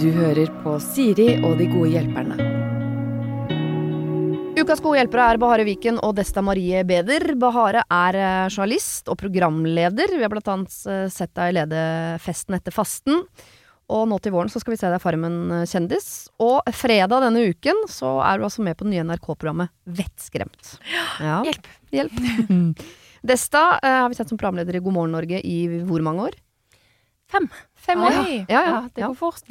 Du hører på Siri og de gode hjelperne. Ukas gode hjelpere er Bahare Viken og Desta Marie Beder. Bahare er eh, journalist og programleder. Vi har blant annet eh, sett deg lede Festen etter fasten. Og nå til våren så skal vi se deg Farmen eh, kjendis. Og fredag denne uken så er du altså med på det nye NRK-programmet Vettskremt. Ja. Hjelp. Hjelp. Desta uh, har vi sett som programleder i God morgen Norge i hvor mange år? Fem. Fem år. Oi. Ja, ja. det går fort.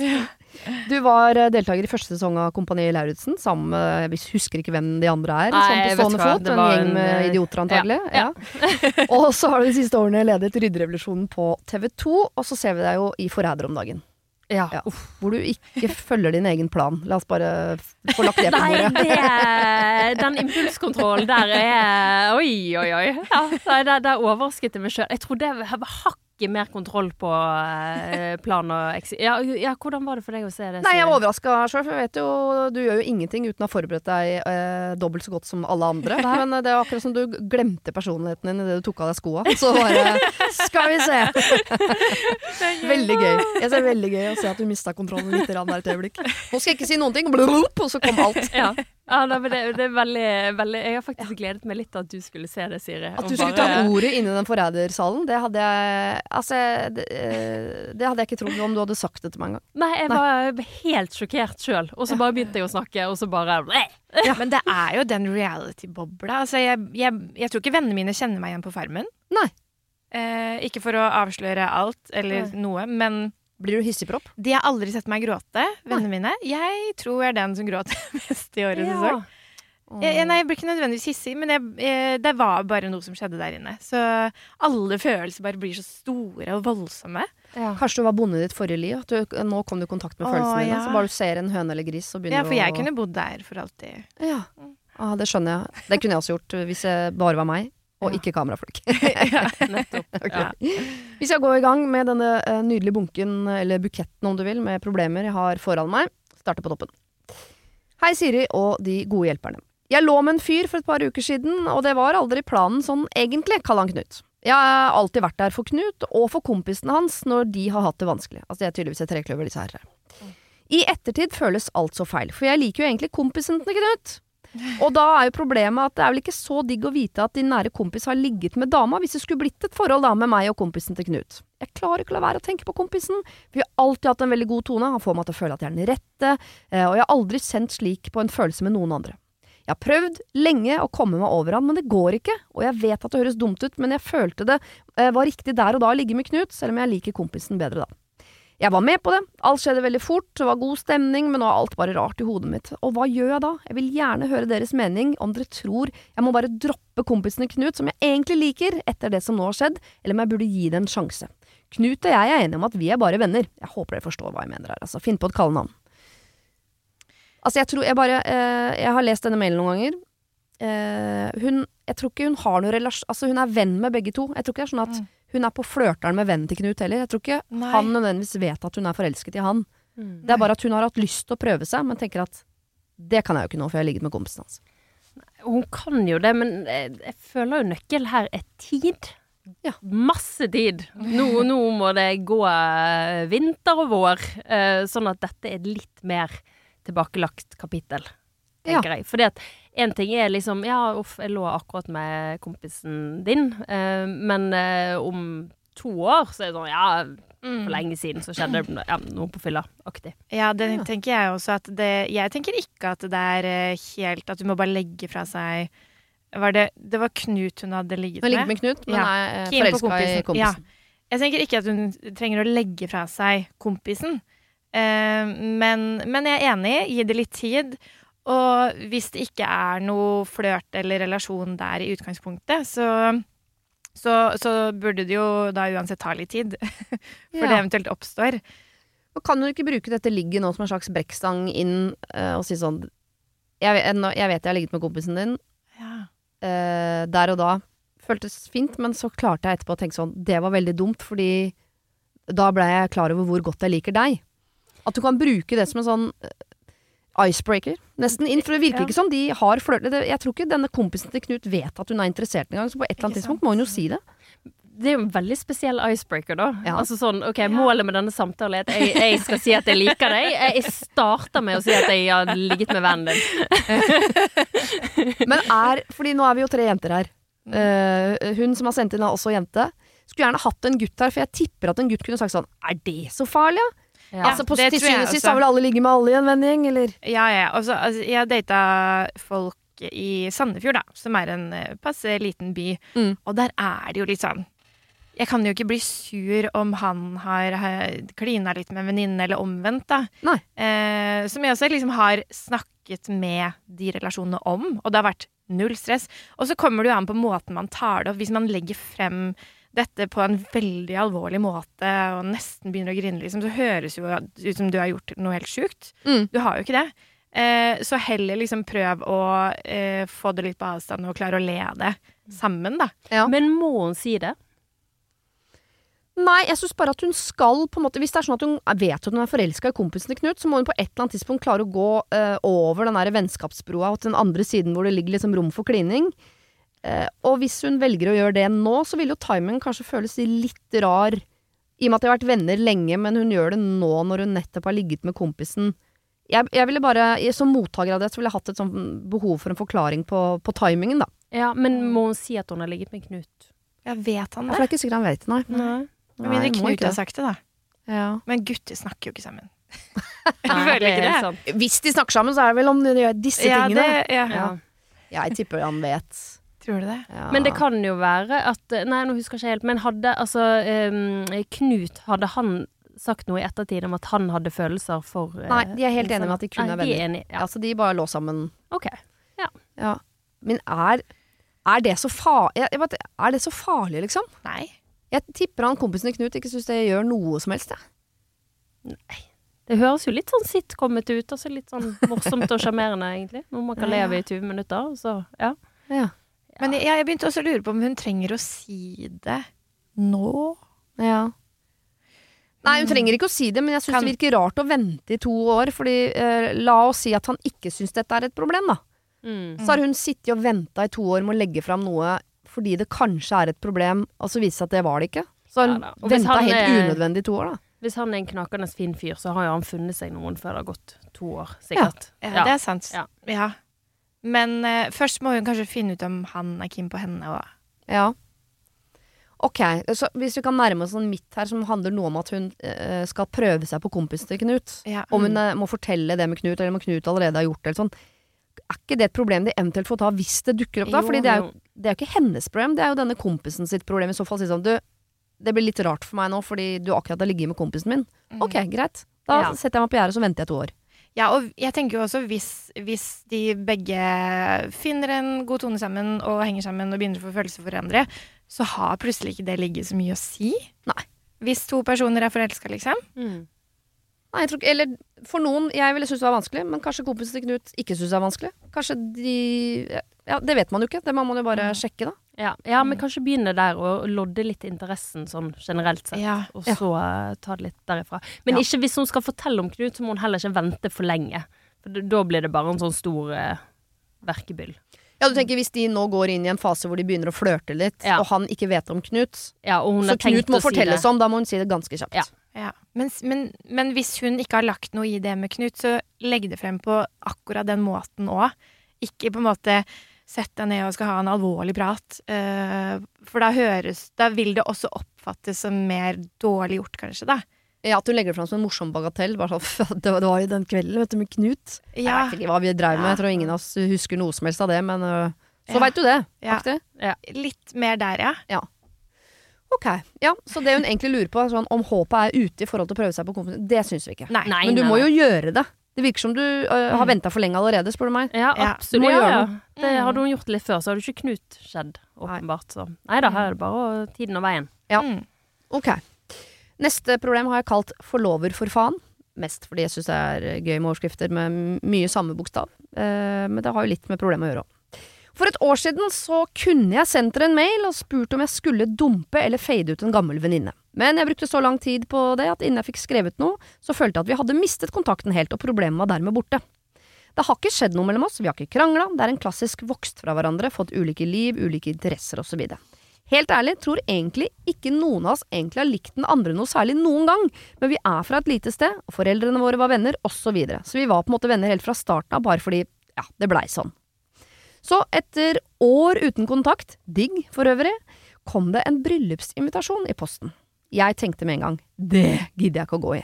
Du var eh, deltaker i første sesong av Kompani Lauritzen sammen med Jeg husker ikke hvem de andre er. Nei, sånn på stående fot. En gjeng en, med eh, idioter, antagelig. ja, Ja. og så har du de siste årene ledet Rydderevolusjonen på TV 2, og så ser vi deg jo i Forræder om dagen. Ja. Ja. Hvor du ikke følger din egen plan. La oss bare få lagt det på Nei, bordet. det er, den impulskontrollen der er Oi, oi, oi. Ja, nei, der, der overrasket jeg meg sjøl. Jeg tror det var hakket mer kontroll på eh, plan og eksi... Ja, ja, hvordan var det for deg å se det? Nei, jeg var overraska sjøl, for jeg vet jo du gjør jo ingenting uten å ha forberedt deg eh, dobbelt så godt som alle andre. Men eh, det var akkurat som du glemte personligheten din idet du tok av deg skoa. Så bare Skal vi se! veldig gøy. Jeg ser veldig gøy å se at du mista kontrollen litt der et øyeblikk. Nå skal jeg ikke si noen ting, og så kom alt. Ja, ja nei, men det, det er veldig, veldig Jeg har faktisk gledet meg litt til at du skulle se det, Siri. At du skulle ta ordet inni den forrædersalen, det hadde jeg Altså, det, eh, det hadde jeg ikke trodd om du hadde sagt det til meg engang. Nei, jeg var helt sjokkert sjøl. Og så bare begynte jeg å snakke, og så bare Men det er jo den reality-bobla. Altså, jeg, jeg, jeg tror ikke vennene mine kjenner meg igjen på Farmen. Nei. Eh, ikke for å avsløre alt eller noe, men Blir du hissigpropp? de har aldri sett meg gråte, vennene mine. Jeg tror jeg er den som gråter mest i årets sesong. Jeg, jeg, nei, jeg blir ikke nødvendigvis hissig, men jeg, jeg, det var bare noe som skjedde der inne. Så alle følelser bare blir så store og voldsomme. Kanskje du var bonde i ditt forrige liv? At du, nå kom du i kontakt med Å, følelsene dine. ja. Så bare du ser en høne eller gris, så begynner Ja, for jeg å kunne bodd der for alltid. Ja. Ah, det skjønner jeg. Det kunne jeg også gjort hvis det bare var meg, og ikke kamerafolk. Nettopp. okay. Vi skal gå i gang med denne eh, nydelige bunken, eller buketten om du vil, med problemer jeg har foran meg. Starter på toppen. Hei Siri og de gode hjelperne. Jeg lå med en fyr for et par uker siden, og det var aldri planen sånn egentlig, kaller han Knut. Jeg har alltid vært der for Knut og for kompisene hans når de har hatt det vanskelig. Altså, de er tydeligvis et trekløver, disse herrene. I ettertid føles alt så feil, for jeg liker jo egentlig kompisen til Knut. Og da er jo problemet at det er vel ikke så digg å vite at din nære kompis har ligget med dama, hvis det skulle blitt et forhold da med meg og kompisen til Knut. Jeg klarer ikke å la være å tenke på kompisen. Vi har alltid hatt en veldig god tone, han får meg til å føle at jeg er den rette, eh, og jeg har aldri kjent slik på en følelse med noen andre. Jeg har prøvd lenge å komme meg over han, men det går ikke, og jeg vet at det høres dumt ut, men jeg følte det eh, var riktig der og da å ligge med Knut, selv om jeg liker kompisen bedre da. Jeg var med på det, alt skjedde veldig fort, det var god stemning, men nå er alt bare rart i hodet mitt. Og hva gjør jeg da? Jeg vil gjerne høre deres mening, om dere tror jeg må bare droppe kompisene Knut, som jeg egentlig liker, etter det som nå har skjedd, eller om jeg burde gi det en sjanse. Knut og jeg er enige om at vi er bare venner. Jeg håper dere forstår hva jeg mener her, altså. Finn på et kallenavn. Altså, jeg tror jeg bare eh, Jeg har lest denne mailen noen ganger. Eh, hun Jeg tror ikke hun har noe relasjon Altså, hun er venn med begge to. Jeg tror ikke det er sånn at hun er på flørteren med vennen til Knut heller. Jeg tror ikke Nei. han nødvendigvis vet at hun er forelsket i han. Det er bare at hun har hatt lyst til å prøve seg, men tenker at det kan jeg jo ikke nå, for jeg har ligget med kompisen hans. Hun kan jo det, men jeg, jeg føler jo nøkkel her er tid. Ja. Masse tid. Nå, nå må det gå eh, vinter og vår, eh, sånn at dette er et litt mer tilbakelagt kapittel, tenker jeg. Fordi at én ting er liksom Ja, uff, jeg lå akkurat med kompisen din, eh, men eh, om to år så er det sånn Ja, Mm. for lenge siden så skjedde det ja, noe på fylla-aktig. Ja, det tenker jeg også. At det, jeg tenker ikke at det er eh, helt At du må bare legge fra seg var det, det var Knut hun hadde ligget med. Hun ligget med? Knut, men Ja. er eh, forelska i kompisen. Ja. Jeg tenker ikke at hun trenger å legge fra seg kompisen. Uh, men, men jeg er enig. Gi det litt tid. Og hvis det ikke er noe flørt eller relasjon der i utgangspunktet, så, så, så burde det jo da uansett ta litt tid. For Ja. det eventuelt oppstår. Og kan du ikke bruke dette ligget nå som en slags brekkstang inn uh, og si sånn jeg, jeg vet jeg har ligget med kompisen din, Ja. uh, der og da. Føltes fint, men så klarte jeg etterpå å tenke sånn Det var veldig dumt, fordi da ble jeg klar over hvor godt jeg liker deg. At du kan bruke det som en sånn icebreaker, nesten inn. For det virker Ja. ikke som de har flørtet. Jeg tror ikke denne kompisen til Knut vet at hun er interessert engang, så på et eller annet tidspunkt må hun jo si det. Det er jo en veldig spesiell icebreaker, da. Ja. Altså sånn, ok, Målet med denne samtalen er at jeg, jeg skal si at jeg liker deg. Jeg starter med å si at jeg har ligget med vennen din. Men er Fordi nå er vi jo tre jenter her. Uh, hun som har sendt inn, er også jente. Skulle gjerne hatt en gutt her, for jeg tipper at en gutt kunne sagt sånn Er det så farlig, ja? Ja. altså, på, til syvende og sist har vel alle ligget med alle i en vennegjeng, eller? Ja, ja. Også, altså, jeg data folk i Sandefjord, da, som er en eh, passe liten by. Mm. Og der er det jo litt sånn Jeg kan jo ikke bli sur om han har, har klina litt med en venninne, eller omvendt, da. Eh, som jeg også liksom har snakket med de relasjonene om, og det har vært null stress. Og så kommer det jo an på måten man tar det opp. Hvis man legger frem dette på en veldig alvorlig måte og nesten begynner å grine, liksom, så høres jo ut som du har gjort noe helt sjukt. Mm. Du har jo ikke det. Eh, så heller liksom prøv å eh, få det litt på avstand og klare å le det sammen, da. Ja. Men må hun si det? Nei, jeg syns bare at hun skal på en måte Hvis det er sånn at hun vet at hun er forelska i kompisen til Knut, så må hun på et eller annet tidspunkt klare å gå eh, over den der vennskapsbroa og til den andre siden hvor det ligger liksom rom for klining. Eh, og hvis hun velger å gjøre det nå, så vil jo timingen kanskje føles litt rar. I og med at de har vært venner lenge, men hun gjør det nå når hun nettopp har ligget med kompisen. Jeg, jeg ville bare, Som mottaker av det så ville jeg hatt et sånt behov for en forklaring på, på timingen, da. Ja, Men må hun si at hun har ligget med Knut? Ja, vet han For det er ikke sikkert han vet det, nei. Nei. Med mindre Knut har sagt det, da. Ja. Men gutter snakker jo ikke sammen. Nei, føler ikke det. sant. Hvis de snakker sammen, så er det vel om de gjør disse Ja, tingene. det, ja. Ja. Jeg tipper han vet. Tror du det? Ja. Men det kan jo være at Nei, nå husker jeg ikke helt, men hadde altså um, Knut Hadde han sagt noe i ettertid om at han hadde følelser for uh, Nei, de er helt enige med at de kun Nei, er De er venner. enige, ja. Altså, de bare lå sammen. Ok. Ja. Men er, er det så farlig Er det så farlig, liksom? Nei. Jeg tipper han kompisen til Knut ikke syns det gjør noe som helst, jeg. Det høres jo litt sånn sitcomet ut. Altså litt sånn morsomt og sjarmerende, egentlig. Noe man kan Ja. leve i 20 minutter. Så ja. Ja. Men jeg, jeg begynte også å lure på om hun trenger å si det nå. ja. Nei, hun trenger ikke å si det, men jeg syns Kan- det virker rart å vente i to år. Fordi eh, la oss si at han ikke syns dette er et problem, da. Mm. Så har hun sittet og venta i to år med å legge fram noe fordi det kanskje er et problem, og så viser det seg at det var det ikke. Så har Ja hun da. Venta helt er- unødvendig i to år, da. Hvis han er en knakende fin fyr, så har jo han funnet seg noen før det har gått to år, sikkert. Ja, det er sant. Ja. Ja. Men eh, først må hun kanskje finne ut om han er keen på henne òg. Ja. Ok, så hvis vi kan nærme oss en midt her som handler noe om at hun eh, skal prøve seg på kompisen til Knut. Ja. Om hun eh, må fortelle det med Knut, eller om Knut allerede har gjort det. Sånn. Er ikke det et problem de eventuelt får ta hvis det dukker opp? da? Jo, Fordi det er, jo, det er jo ikke hennes problem, det er jo denne kompisen sitt problem. I så fall si sånn Du, det blir litt rart for meg nå fordi du akkurat har ligget med kompisen min. Ok, greit. Da Ja. setter jeg meg på gjerdet, så venter jeg to år. Ja, og jeg tenker jo også hvis, hvis de begge finner en god tone sammen og henger sammen og begynner å få følelser for hverandre, så har plutselig ikke det ligget så mye å si. Nei. Hvis to personer er forelska, liksom. Mm. Nei, jeg tror ikke, eller for noen, jeg ville synes det var vanskelig, men kanskje kompisen til Knut ikke synes det er vanskelig. Kanskje de Ja, det vet man jo ikke. Det må man jo bare sjekke, da. Ja. ja, men kanskje begynne der og lodde litt interessen sånn generelt sett. Ja. Og så uh, ta det litt derifra. Men Ja. ikke hvis hun skal fortelle om Knut, så må hun heller ikke vente for lenge. For da blir det bare en sånn stor uh, verkebyll. Ja, du tenker Hvis de nå går inn i en fase hvor de begynner å flørte litt, Ja. og han ikke vet om Knut, Ja, og hun så Knut må fortelles si om, da må hun si det ganske kjapt. Ja. Ja. Men, men, men hvis hun ikke har lagt noe i det med Knut, så legg det frem på akkurat den måten òg. Ikke på en måte sett deg ned og skal ha en alvorlig prat. eh, for da høres Da vil det også oppfattes som mer dårlig gjort, kanskje, da. Ja, At du legger det fram som en morsom bagatell. Bare sånn, det var, jo den kvelden vet du, med Knut. Jeg vet ikke hva vi drev med, jeg tror ingen av oss husker noe som helst av det, men øh, så Ja. veit du det. Ja. ja. litt mer der, ja. Ok, ja, Så det hun egentlig lurer på, sånn, om håpet er ute i forhold til å prøve seg på kompisen, det syns vi ikke. Nei. Nei, Men du må jo gjøre det. Det virker som du øh, har Mm. venta for lenge allerede, spør du meg. Ja, Ja, absolutt. Ja, ja. Det Mm. hadde hun gjort litt før, så hadde ikke Knut skjedd, åpenbart. Så nei da, her er det bare tiden og veien. Ja. Mm. Ok. Neste problem har jeg kalt 'forlover for faen'. Mest fordi jeg syns det er gøy med overskrifter med mye samme bokstav. Eh, men det har jo litt med problemet å gjøre òg. For et år siden så kunne jeg sendt dere en mail og spurt om jeg skulle dumpe eller fade ut en gammel venninne. Men jeg brukte så lang tid på det at innen jeg fikk skrevet noe, så følte jeg at vi hadde mistet kontakten helt, og problemet var dermed borte. Det har ikke skjedd noe mellom oss, vi har ikke krangla, det er en klassisk vokst fra hverandre, fått ulike liv, ulike interesser osv. Helt ærlig tror egentlig ikke noen av oss egentlig har likt den andre noe særlig noen gang, men vi er fra et lite sted, og foreldrene våre var venner, osv. Så, videre. så vi var på en måte venner helt fra starten av, bare fordi ja, det blei sånn. Så etter år uten kontakt, digg for øvrig, kom det en bryllupsinvitasjon i posten. Jeg tenkte med en gang det gidder jeg ikke å gå i.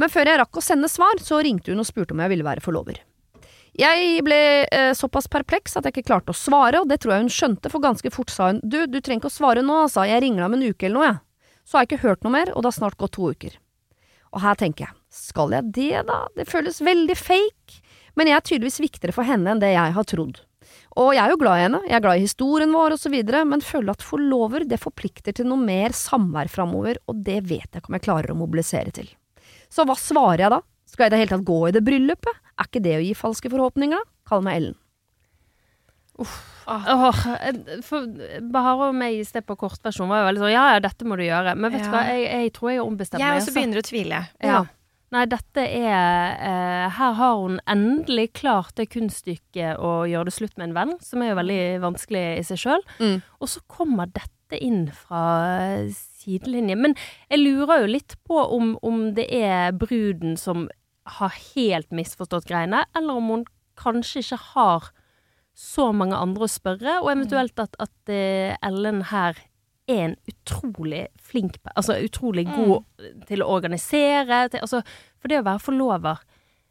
Men før jeg rakk å sende svar, så ringte hun og spurte om jeg ville være forlover. Jeg ble eh, såpass perpleks at jeg ikke klarte å svare, og det tror jeg hun skjønte, for ganske fort sa hun du, du trenger ikke å svare nå, altså, jeg ringer deg om en uke eller noe, jeg. Så har jeg ikke hørt noe mer, og det har snart gått to uker. Og her tenker jeg, skal jeg det da, det føles veldig fake, men jeg er tydeligvis viktigere for henne enn det jeg har trodd. Og jeg er jo glad i henne, jeg er glad i historien vår og så videre, men føler at forlover det forplikter til noe mer samvær framover, og det vet jeg ikke om jeg klarer å mobilisere til. Så hva svarer jeg da? Skal jeg i det hele tatt gå i det bryllupet? Er ikke det å gi falske forhåpninger, da? Kall meg Ellen. Uff. eh, for Bahare og meg i sted på kortversjon var jo veldig sånn ja ja, dette må du gjøre. Men vet du Ja. hva, jeg, jeg tror jeg ombestemmer meg. Jeg også altså. begynner å tvile. Ja. Ja. Nei, dette er eh, Her har hun endelig klart det kunststykket å gjøre det slutt med en venn, som er jo veldig vanskelig i seg sjøl. Mm. Og så kommer dette inn fra sidelinjen. sidelinje. Men jeg lurer jo litt på om, om det er bruden som har helt misforstått greiene, eller om hun kanskje ikke har så mange andre å spørre, og eventuelt at, at eh, Ellen her er en utrolig flink Altså utrolig god til å organisere. Til, altså, for det å være forlover,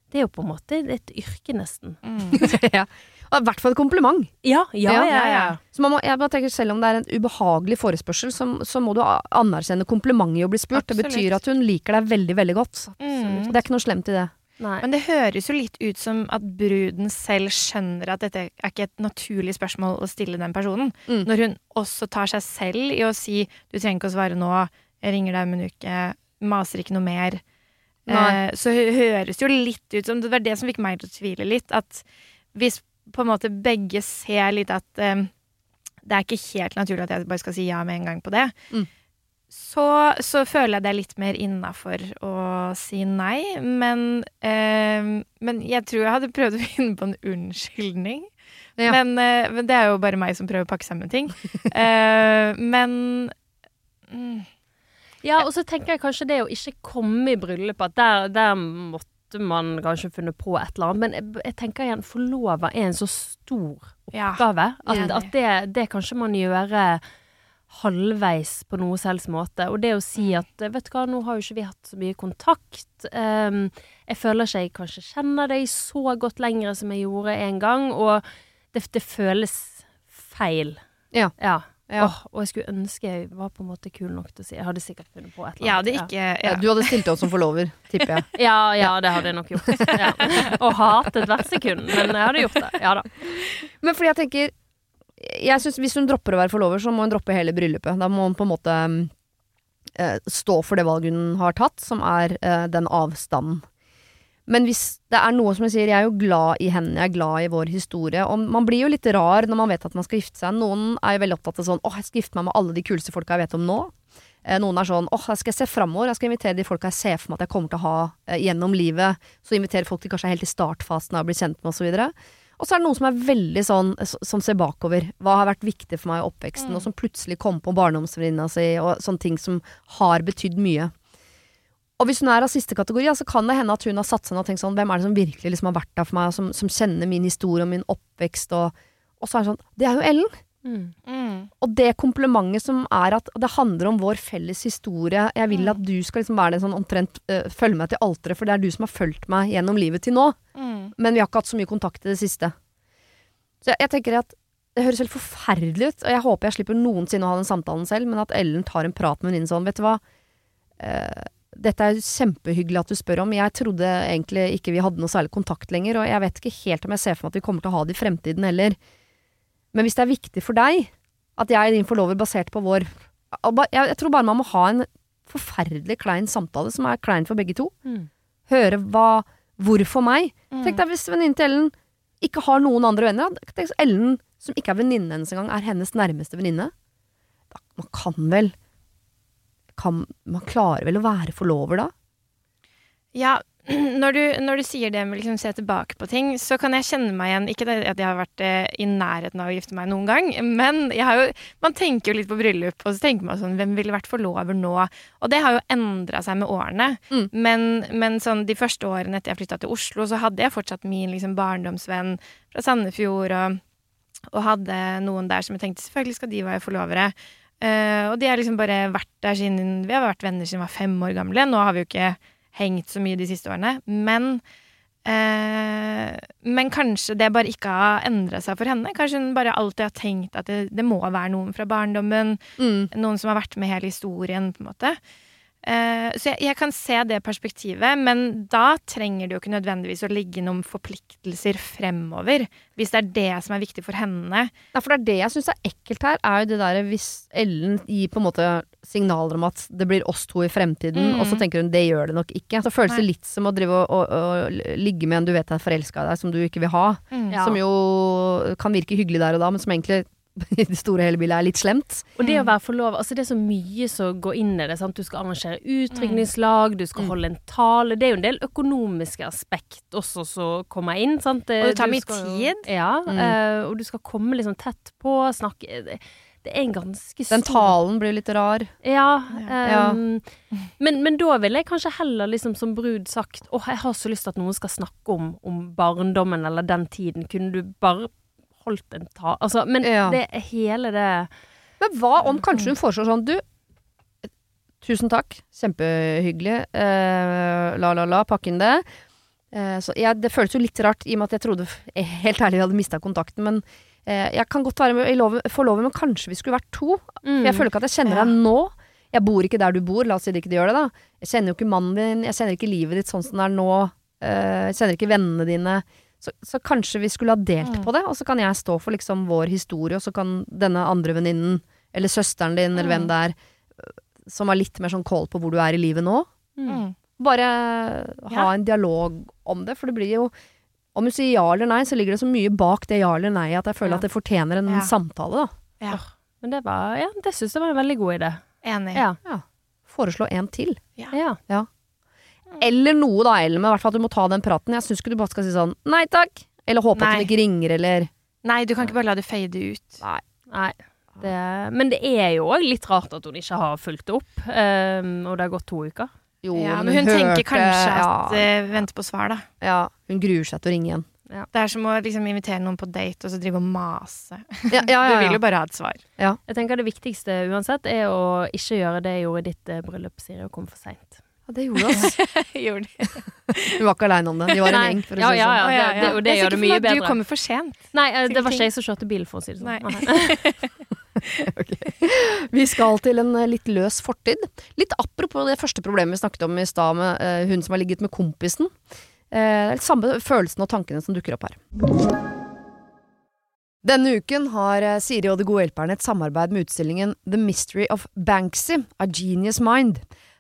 det er jo på en måte et yrke, nesten. ja. Og I hvert fall et kompliment. Ja, ja, Ja, ja. ja, Så man må, jeg bare tenker Selv om det er en ubehagelig forespørsel, så, så må du anerkjenne komplimentet i å bli spurt. Det betyr at hun liker deg veldig, veldig godt. Mm. Det er ikke noe slemt i det. Nei. Men det høres jo litt ut som at bruden selv skjønner at dette er ikke et naturlig spørsmål å stille den personen. Mm. Når hun også tar seg selv i å si 'du trenger ikke å svare nå', 'jeg ringer deg om en uke', 'maser ikke noe mer'. Eh, så hø- høres jo litt ut som Det var det som fikk meg til å tvile litt. At hvis på en måte begge ser litt at eh, det er ikke helt naturlig at jeg bare skal si ja med en gang på det, Mm. Så, så føler jeg det er litt mer innafor å si nei. Men, eh, men jeg tror jeg hadde prøvd å finne på en unnskyldning. Ja. Men, eh, men det er jo bare meg som prøver å pakke sammen ting. Eh, men mm, Ja, og så tenker jeg kanskje det å ikke komme i bryllupet, at der, der måtte man kanskje funnet på et eller annet. Men jeg, jeg tenker igjen, forlover er en så stor ja. oppgave at, Enig. at det, det kanskje man gjøre halvveis på noe selvs måte. Og det å si Mm. at vet du hva, nå har jo ikke vi hatt så mye kontakt. Um, jeg føler ikke jeg kanskje kjenner deg så godt lenger som jeg gjorde en gang. Og det, det føles feil. Ja. ja. Ja. Oh, og jeg skulle ønske jeg var på en måte kul nok til å si Jeg hadde sikkert funnet på et eller annet. ja. ikke Ja. ja. Du hadde stilt opp som forlover, tipper jeg. Ja, ja, det hadde jeg nok gjort. Ja. Og hatet hvert sekund, men jeg hadde gjort det. Ja da. Men fordi jeg tenker jeg synes Hvis hun dropper å være forlover, så må hun droppe hele bryllupet. Da må hun på en måte eh, stå for det valget hun har tatt, som er eh, den avstanden. Men hvis det er noe som jeg sier, jeg er jo glad i henne, jeg er glad i vår historie. Og man blir jo litt rar når man vet at man skal gifte seg. Noen er jo veldig opptatt av sånn åh, jeg skal gifte meg med alle de kuleste folka jeg vet om nå. Eh, Noen er sånn åh, jeg skal se framover, jeg skal invitere de folka jeg ser for meg at jeg kommer til å ha eh, gjennom livet. Så invitere folk til kanskje helt i startfasen av å bli kjent med osv. Og så er det noen som er veldig sånn, som ser bakover. Hva har vært viktig for meg i oppveksten, og som plutselig kom på barndomsvenninna si, og sånne ting som har betydd mye. Og hvis hun er av siste kategori, så kan det hende at hun har satt seg ned og tenkt sånn, hvem er det som virkelig liksom har vært der for meg, og som, som kjenner min historie og min oppvekst, og, og så er det sånn, det er jo Ellen. Mm. Mm. Og det komplimentet som er at det handler om vår felles historie. Jeg vil Mm. at du skal liksom være den sånn omtrent øh, følge meg til alteret, for det er du som har fulgt meg gjennom livet til nå. Mm. Men vi har ikke hatt så mye kontakt i det siste. Så jeg, jeg tenker at det høres helt forferdelig ut, og jeg håper jeg slipper noensinne å ha den samtalen selv, men at Ellen tar en prat med venninnen sånn, vet du hva. Uh, dette er kjempehyggelig at du spør om. Jeg trodde egentlig ikke vi hadde noe særlig kontakt lenger, og jeg vet ikke helt om jeg ser for meg at vi kommer til å ha det i fremtiden heller. Men hvis det er viktig for deg at jeg er din forlover basert på vår Jeg, tror bare man må ha en forferdelig klein samtale, som er klein for begge to. Mm. Høre hva Hvorfor meg? Mm. Tenk deg hvis venninnen til Ellen ikke har noen andre venner. Tenk hvis Ellen, som ikke er venninnen hennes engang, er hennes nærmeste venninne. Man kan vel kan, Man klarer vel å være forlover da? Ja, når du, når du sier det med liksom se tilbake på ting, så kan jeg kjenne meg igjen Ikke at jeg har vært eh, i nærheten av å gifte meg noen gang, men jo, man tenker jo litt på bryllup, og så tenker man sånn Hvem ville vært forlover nå? Og det har jo endra seg med årene. Mm. Men, men sånn de første årene etter jeg flytta til Oslo, så hadde jeg fortsatt min liksom barndomsvenn fra Sandefjord, og, og hadde noen der som jeg tenkte selvfølgelig skal de være forlovere. Uh, og de har liksom bare vært der siden Vi har vært venner siden vi var fem år gamle. Nå har vi jo ikke hengt så mye de siste årene. Men eh, Men kanskje det bare ikke har endra seg for henne. Kanskje hun bare alltid har tenkt at det, det må være noen fra barndommen. Mm. Noen som har vært med hele historien, på en måte. Eh, så jeg, jeg kan se det perspektivet, men da trenger det jo ikke nødvendigvis å ligge noen forpliktelser fremover. Hvis det er det som er viktig for henne. Ja, for det er det jeg syns er ekkelt her, er jo det derre hvis Ellen gir på en måte signaler om at det blir oss to i fremtiden, Mm. og så tenker hun det gjør det nok ikke. Så føles det litt som å drive og, og, og ligge med en du vet er forelska i deg, som du ikke vil ha. Mm. Som jo kan virke hyggelig der og da, men som egentlig i det store hele bildet er litt slemt. Og det å være forlova altså Det er så mye som går inn i det. Sant? Du skal arrangere utdrikningslag, du skal Mm. holde en tale. Det er jo en del økonomiske aspekt også som kommer inn. Sant? Og det tar mye skal tid. Ja, Mm. eh, og du skal komme liksom tett på, snakke Det, det er en ganske stor Den talen blir litt rar. Ja. Ja. ehm, Men, men da ville jeg kanskje heller liksom som brud sagt åh, jeg har så lyst til at noen skal snakke om, om barndommen eller den tiden. Kunne du bare holdt en ta... Altså, men Ja. det hele det Men hva om kanskje hun foreslår sånn Du, tusen takk. Kjempehyggelig. Eh, la, la, la. pakk inn det. Eh, så jeg, det føles jo litt rart, i og med at jeg trodde helt ærlig vi hadde mista kontakten. Men eh, jeg kan godt være med i love- forlover, men kanskje vi skulle vært to. For jeg føler ikke at jeg kjenner Ja. deg nå. Jeg bor ikke der du bor, la oss si det ikke gjør det, da. Jeg kjenner jo ikke mannen din, jeg kjenner ikke livet ditt sånn som det er nå. Eh, jeg kjenner ikke vennene dine. Så, så kanskje vi skulle ha delt Mm. på det, og så kan jeg stå for liksom vår historie, og så kan denne andre venninnen, eller søsteren din, eller hvem Mm. det er, øh, som har litt mer sånn kål på hvor du er i livet nå, Mm. Mm. bare ha Ja. en dialog om det, for det blir jo om du sier ja eller nei, så ligger det så mye bak det ja eller nei at jeg føler Ja. at det fortjener en Ja. samtale, da. Ja. Men det var Ja, det syns jeg var en veldig god idé. Enig. Ja. Foreslå en til. ja. Eller noe da, Ellen, men i hvert fall at du må ta den praten. Jeg syns ikke du bare skal si sånn nei takk, eller håpe at Nei. hun ikke ringer, eller Nei, du kan ikke bare la det fade ut. Nei. Det, men det er jo òg litt rart at hun ikke har fulgt opp. um, og det har gått to uker. Jo, Ja, men hun tenker hørte- kanskje ja, at eh, Vente på svar, da. ja, hun gruer seg til å ringe igjen. Det er som å liksom invitere noen på date og så drive og mase. Ja, ja, Du ja, vil jo bare ha et svar. Jeg tenker Det viktigste uansett er å ikke gjøre det jeg gjorde i ditt eh, bryllup, Siri, og komme for seint. Ja det gjorde oss. Gjorde de? Hun var ikke aleine om det. De var en gjeng, for å Ja, si det ja, sånn. ja. Å, det- det- og det er gjør det mye bedre. Du kommer for sent. Nei, eh, det var ikke jeg som kjørte bil, for å si det sånn. Nei. Vi skal til en eh, litt løs fortid. Litt apropos det første problemet vi snakket om i stad med eh, hun som har ligget med kompisen. Eh, det er litt samme følelsen og tankene som dukker opp her. Denne uken har Siri og De gode hjelperne et samarbeid med utstillingen The Mystery of Banksy, A Genius Mind.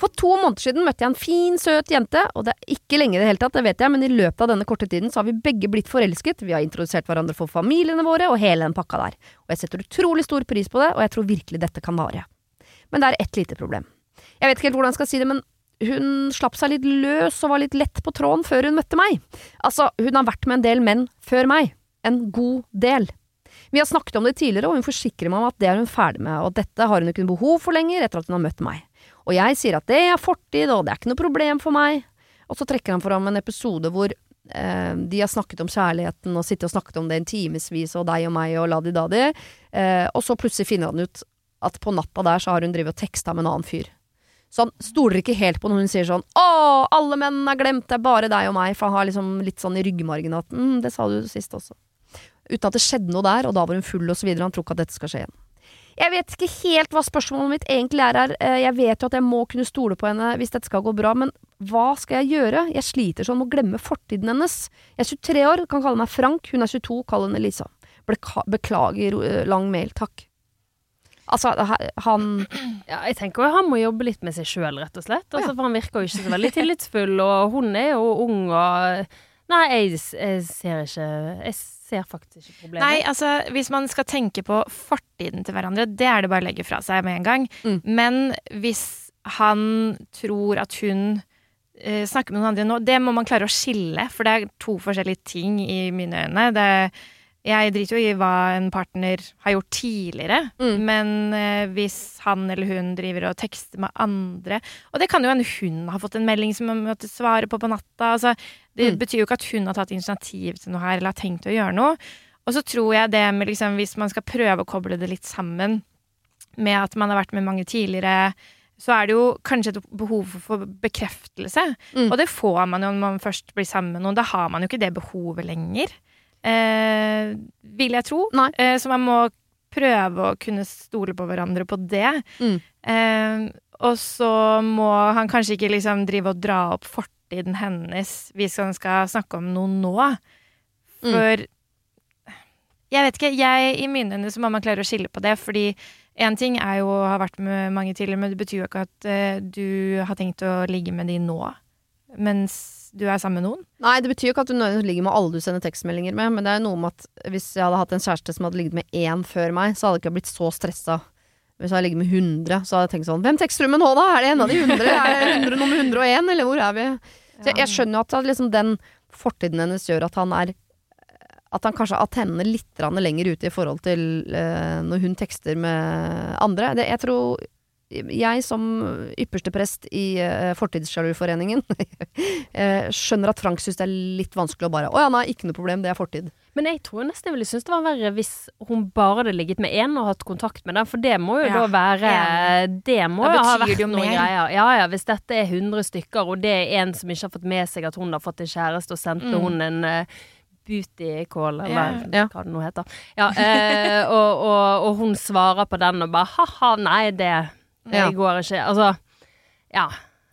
For to måneder siden møtte jeg en fin, søt jente, og det er ikke lenge i det hele tatt, det vet jeg, men i løpet av denne korte tiden så har vi begge blitt forelsket, vi har introdusert hverandre for familiene våre og hele den pakka der. Og jeg setter utrolig stor pris på det, og jeg tror virkelig dette kan vare. Men det er ett lite problem. Jeg vet ikke helt hvordan jeg skal si det, men hun slapp seg litt løs og var litt lett på tråden før hun møtte meg. Altså, hun har vært med en del menn før meg. En god del. Vi har snakket om det tidligere, og hun forsikrer meg om at det er hun ferdig med, og dette har hun ikke noe behov for lenger etter at hun har møtt meg. Og jeg sier at det er fortid, og det er ikke noe problem for meg. Og så trekker han fram en episode hvor eh, de har snakket om kjærligheten og sittet og snakket om det en timevis, og deg og meg og ladi-dadi, eh, og så plutselig finner han ut at på natta der så har hun drevet og teksta med en annen fyr. Så han stoler ikke helt på når hun sier sånn 'Å, alle menn er glemt, det er bare deg og meg', for han har liksom litt sånn i ryggmargen at 'mm, det sa du sist også'. Uten at det skjedde noe der, og da var hun full og så videre. Han tror ikke at dette skal skje igjen. Jeg vet ikke helt hva spørsmålet mitt egentlig er her. Eh, Jeg vet jo at jeg må kunne stole på henne hvis dette skal gå bra, men hva skal jeg gjøre? Jeg sliter sånn med å glemme fortiden hennes. Jeg er 23 år, kan kalle meg Frank. Hun er 22, kall henne Lisa. Beklager eh, lang mail, takk. Altså, han Ja, jeg tenker jo han må jobbe litt med seg sjøl, rett og slett. Altså. For han virker jo ikke så veldig tillitsfull, og hun er jo ung og Nei, jeg, jeg ser ikke Jeg ser faktisk ikke problemet. Nei, altså hvis man skal tenke på fortiden til hverandre, det er det bare å legge fra seg med en gang. Mm. Men hvis han tror at hun eh, snakker med noen andre nå, det må man klare å skille, for det er to forskjellige ting i mine øyne. Det, jeg driter jo i hva en partner har gjort tidligere, Mm. men eh, hvis han eller hun driver og tekster med andre Og det kan jo hende hun har fått en melding som hun måtte svare på på natta. Altså, det Mm. betyr jo ikke at hun har tatt initiativ til noe her eller har tenkt å gjøre noe. Og så tror jeg det med liksom, hvis man skal prøve å koble det litt sammen med at man har vært med mange tidligere, så er det jo kanskje et behov for- bekreftelse. Mm. Og det får man jo når man først blir sammen med noen. Da har man jo ikke det behovet lenger. Eh, vil jeg tro. Eh, så man må prøve å kunne stole på hverandre på det. Mm. Eh, og så må han kanskje ikke liksom drive og dra opp fortiden hennes hvis han skal snakke om noe nå. Mm. For jeg vet ikke, jeg, i mine øyne så må man klare å skille på det, fordi én ting er jo å ha vært med mange tidligere, men det betyr jo ikke at eh, du har tenkt å ligge med de nå, mens du er sammen med noen. Nei, det betyr jo ikke at du ligger med alle du sender tekstmeldinger med, men det er jo noe med at hvis jeg hadde hatt en kjæreste som hadde ligget med én før meg, så hadde jeg ikke blitt så stressa. Hvis jeg hadde ligget med 100, så hadde jeg tenkt sånn Hvem tekster du med nå, da? Er det en av de 100? Er det 100 nummer 101, eller hvor er vi? Så jeg, jeg skjønner jo at liksom den fortiden hennes gjør at han er At han kanskje har tennene litt lenger ute i forhold til uh, når hun tekster med andre. Det, jeg tror jeg som ypperste prest i uh, Fortidssjaluforeningen eh, skjønner at Frank syns det er litt vanskelig å bare Å ja, nei, ikke noe problem, det er fortid. Men jeg tror nesten jeg ville synes det var verre hvis hun bare hadde ligget med én og hatt kontakt med den, for det må jo Ja, da være Det må Da jo ha vært noen mer. greier. Ja ja, hvis dette er 100 stykker, og det er en som ikke har fått med seg at hun har fått en kjæreste, og sendte Mm. hun en uh, booty call, eller Ja. hva det nå heter. Ja, eh, og, og, og hun svarer på den og bare ha-ha, nei, det, Ja. går ikke. Altså, ja.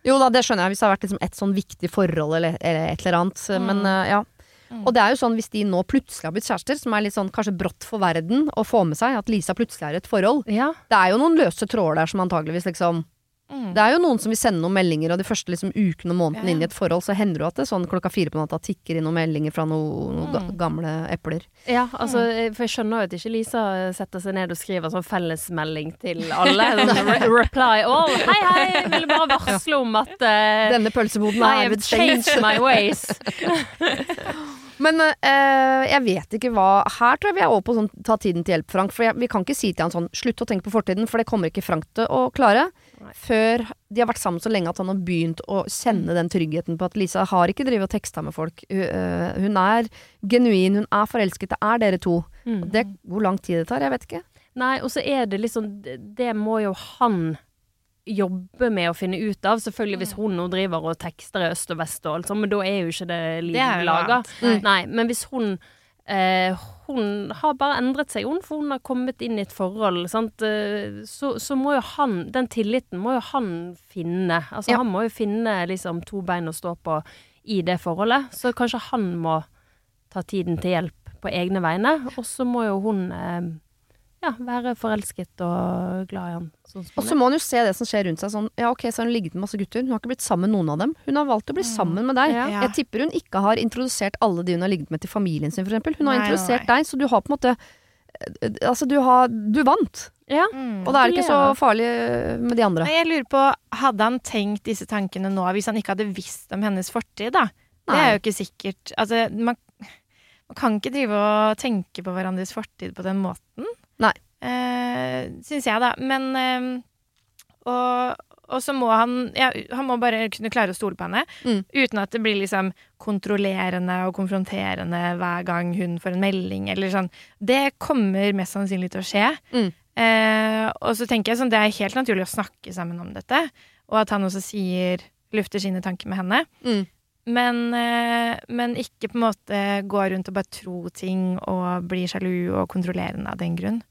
Jo da, det skjønner jeg, hvis det har vært liksom et sånn viktig forhold eller, eller et eller annet. Men uh, ja. Mm. Og det er jo sånn hvis de nå plutselig har blitt kjærester, som er litt sånn kanskje brått for verden å få med seg, at Lisa plutselig er i et forhold. ja. Det er jo noen løse tråder der som antageligvis liksom Mm. Det er jo noen som vil sende noen meldinger, og de første liksom ukene og månedene Ja. inn i et forhold, så hender det jo at det sånn klokka fire på natta tikker inn noen meldinger fra noen noe ga Mm. gamle epler. Ja, altså, for jeg skjønner jo at ikke Lisa setter seg ned og skriver sånn fellesmelding til alle. Sånn re reply all. Hei, hei, jeg ville bare varsle om at uh, Denne pølseboden I er have ved changed my ways. Men eh, jeg vet ikke hva Her tror jeg vi er over på sånn ta tiden til hjelp, Frank. For jeg, vi kan ikke si til han sånn slutt å tenke på fortiden, for det kommer ikke Frank til å klare. Nei. Før de har vært sammen så lenge at han har begynt å kjenne den tryggheten på at Lisa har ikke drevet og teksta med folk. Hun, eh, hun er genuin, hun er forelsket, det er dere to. Mm. Det, hvor lang tid det tar, jeg vet ikke. Nei, og så er det liksom Det, det må jo han jobbe med å finne ut av. Selvfølgelig hvis hun nå driver og tekster i øst og vest og alt sånt, men da er jo ikke det livet laga. Nei. Nei, men hvis hun eh, Hun har bare endret seg, hun, for hun har kommet inn i et forhold. Sant? Eh, Så, så må jo han Den tilliten må jo han finne. Altså Ja. han må jo finne liksom to bein å stå på i det forholdet. Så kanskje han må ta tiden til hjelp på egne vegne. Og så må jo hun eh, ja, være forelsket og glad i han. Sånn Og så må hun jo se det som skjer rundt seg. Sånn, ja, ok, så har hun ligget med masse gutter. Hun har ikke blitt sammen med noen av dem. Hun har valgt å bli sammen med deg. Ja. Jeg tipper hun ikke har introdusert alle de hun har ligget med til familien sin, f.eks. Hun har Nei, nei, introdusert deg, så du har på en måte eh, Altså, du har Du vant. Ja. Mm. Og da er det ikke så farlig med de andre. Men jeg lurer på, hadde han tenkt disse tankene nå hvis han ikke hadde visst om hennes fortid, da? Det er jo ikke sikkert. Altså, man, man kan ikke drive og tenke på hverandres fortid på den måten. Nei. Eh, Syns jeg, da. Men eh, og, og så må han ja, Han må bare kunne klare å stole på henne. Mm. Uten at det blir liksom kontrollerende og konfronterende hver gang hun får en melding, eller sånn. Det kommer mest sannsynlig til å skje. Mm. Eh, og så tenker jeg sånn, det er helt naturlig å snakke sammen om dette, og at han også sier lufter sine tanker med henne. Mm. Men, eh, men ikke på en måte gå rundt og bare tro ting og bli sjalu og kontrollerende av den grunn.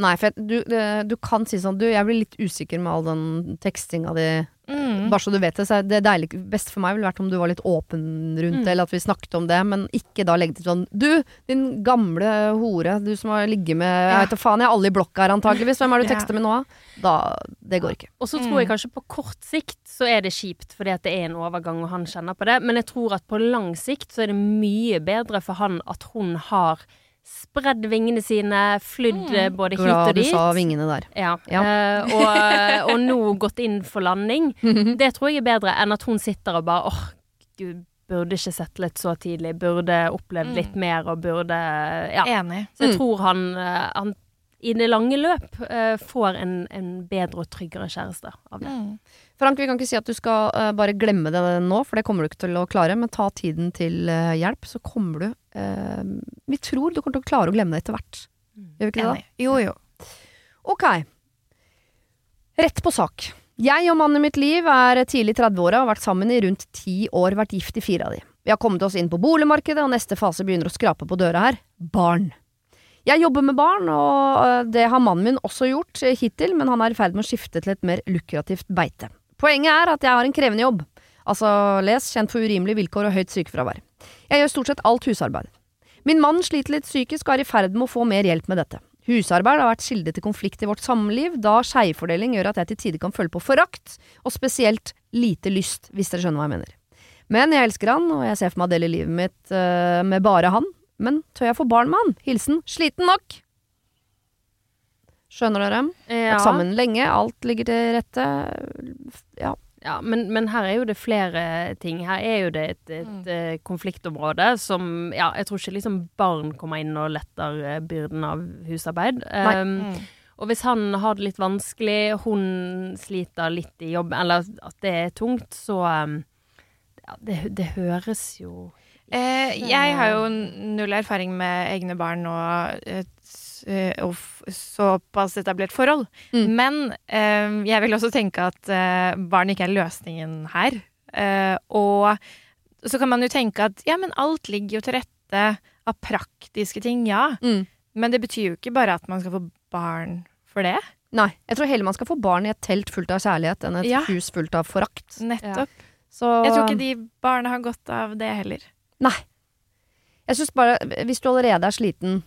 Nei, for du, du kan si sånn Du, jeg blir litt usikker med all den tekstinga di. Mm. Bare så du vet det. Så er det deilig, beste for meg ville vært om du var litt åpen rundt det, Mm. eller at vi snakket om det, men ikke da legge til sånn Du, din gamle hore, du som har ligget med Jeg vet da faen, jeg er alle i blokka her antageligvis. Hvem er det du Ja. tekster med nå? Da Det går ikke. Og så Mm. tror jeg kanskje på kort sikt så er det kjipt, fordi at det er en overgang og han kjenner på det. Men jeg tror at på lang sikt så er det mye bedre for han at hun har spredd vingene sine, flydd Mm. eh, både hit Glad og du dit. sa vingene der. Ja. Ja. Uh, og, og nå gått inn for landing. Det tror jeg er bedre enn at hun sitter og bare åh, gud, burde ikke sett litt så tidlig. Burde opplevd Mm. litt mer og burde Ja. Enig. Så jeg Mm. tror han, eh, han i det lange løp uh, får en, en bedre og tryggere kjæreste av det. Mm. Frank, vi kan ikke si at du skal uh, bare glemme det nå, for det kommer du ikke til å klare, men ta tiden til uh, hjelp, så kommer du uh, Vi tror du kommer til å klare å glemme det etter hvert. Gjør vi ikke det, da? Jo, jo. Ok. Rett på sak. Jeg og mannen i mitt liv er tidlig i 30-åra og har vært sammen i rundt ti år, vært gift i fire av de. Vi har kommet oss inn på boligmarkedet, og neste fase begynner å skrape på døra her. Barn. Jeg jobber med barn, og det har mannen min også gjort hittil, men han er i ferd med å skifte til et mer lukrativt beite. Poenget er at jeg har en krevende jobb. Altså, les, kjent for urimelige vilkår og høyt sykefravær. Jeg gjør stort sett alt husarbeid. Min mann sliter litt psykisk og er i ferd med å få mer hjelp med dette. Husarbeid har vært kilde til konflikt i vårt samliv, da skjevfordeling gjør at jeg til tider kan føle på forakt, og spesielt lite lyst, hvis dere skjønner hva jeg mener. Men jeg elsker han, og jeg ser for meg å dele livet mitt uh, med bare han. Men tør jeg få barn med han? Hilsen sliten nok. Skjønner dere? Ja. Vært sammen lenge, alt ligger til rette. Ja. Ja, men, men her er jo det flere ting. Her er jo det et, et Mm. eh, konfliktområde som Ja, jeg tror ikke liksom barn kommer inn og letter eh, byrden av husarbeid. Um, Mm. og hvis han har det litt vanskelig, hun sliter litt i jobben, eller at det er tungt, så um, ja, det, det høres jo Eh, jeg har jo null erfaring med egne barn og eh, og f- såpass etablert forhold. Mm. Men eh, jeg vil også tenke at eh, barn ikke er løsningen her. Eh, og så kan man jo tenke at ja, men alt ligger jo til rette av praktiske ting, ja. Mm. Men det betyr jo ikke bare at man skal få barn for det. Nei. Jeg tror heller man skal få barn i et telt fullt av kjærlighet enn et Ja. hus fullt av forakt. Nettopp. Så Jeg tror ikke de barna har godt av det heller. Nei. Jeg syns bare, hvis du allerede er sliten,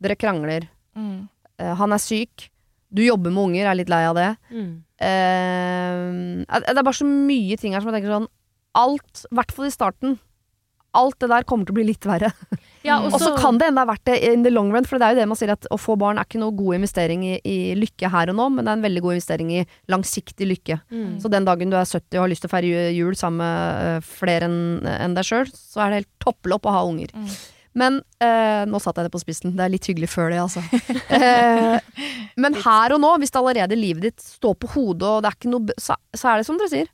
dere krangler, Mm. eh, han er syk, du jobber med unger, er litt lei av det mm. eh, Det er bare så mye ting her som jeg tenker sånn Alt, i hvert fall i starten, alt det der kommer til å bli litt verre. Ja. Og så kan det enda ha vært det in the long run, for det er jo det man sier at å få barn er ikke noe god investering i, i lykke her og nå, men det er en veldig god investering i langsiktig lykke. mm. Så den dagen du er 70 og har lyst til å feire jul sammen med flere enn en deg sjøl, så er det helt topplopp å ha unger. Mm. Men eh, Nå satte jeg det på spissen. Det er litt hyggelig før det, altså. eh, men her og nå, hvis det allerede livet ditt står på hodet, og det er ikke noe så, så er det som dere sier.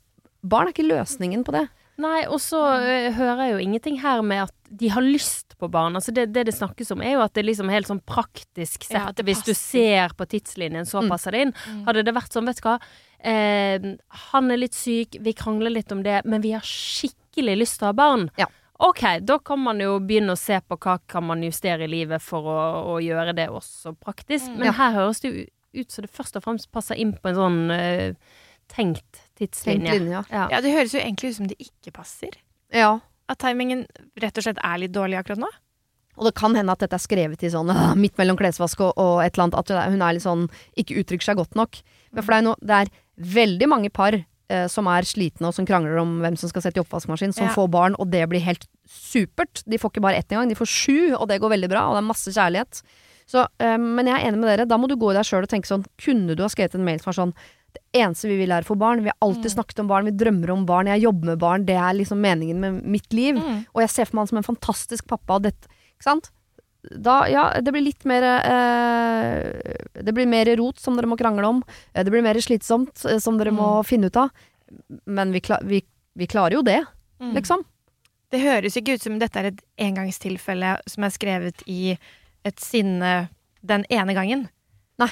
Barn er ikke løsningen på det. Nei, og så uh, hører jeg jo ingenting her med at de har lyst på barn. Altså det, det det snakkes om, er jo at det liksom helt sånn praktisk sett, Ja, hvis du ser på tidslinjen, så Mm. passer det inn. Mm. Hadde det vært sånn, vet du hva, Eh, han er litt syk, vi krangler litt om det, men vi har skikkelig lyst til å ha barn. Ja. Ok, da kan man jo begynne å se på hva kan man justere i livet for å, å gjøre det også praktisk. Men Ja. her høres det jo ut som det først og fremst passer inn på en sånn uh, tenkt tidslinje. Tenkt linje, ja. Ja. Ja, det høres jo egentlig ut som det ikke passer. ja. At timingen rett og slett er litt dårlig akkurat nå. Og det kan hende at dette er skrevet i sånn uh, midt mellom klesvask og, og et eller annet, at hun er- litt sånn ikke uttrykker seg godt nok. Men for det er, no, det er veldig mange par som er slitne og som krangler om hvem som skal sette i oppvaskmaskin, som Ja. får barn, og det blir helt supert. De får ikke bare ett engang, de får sju, og det går veldig bra, og det er masse kjærlighet. Så, eh, men jeg er enig med dere, da må du gå i deg sjøl og tenke sånn, kunne du ha skrevet en mail som var sånn det eneste vi vil er å få barn. Vi har alltid snakket om barn, vi drømmer om barn, jeg jobber med barn. Det er liksom meningen med mitt liv. Mm. Og jeg ser for meg han som en fantastisk pappa. Og dette, ikke sant? Da, ja, det blir litt mer eh, Det blir mer rot som dere må krangle om. Eh, Det blir mer slitsomt eh, som dere må finne ut av. Men vi, kla vi, vi klarer jo det, Mm. liksom. Det høres ikke ut som dette er et engangstilfelle som er skrevet i et sinne den ene gangen. Nei.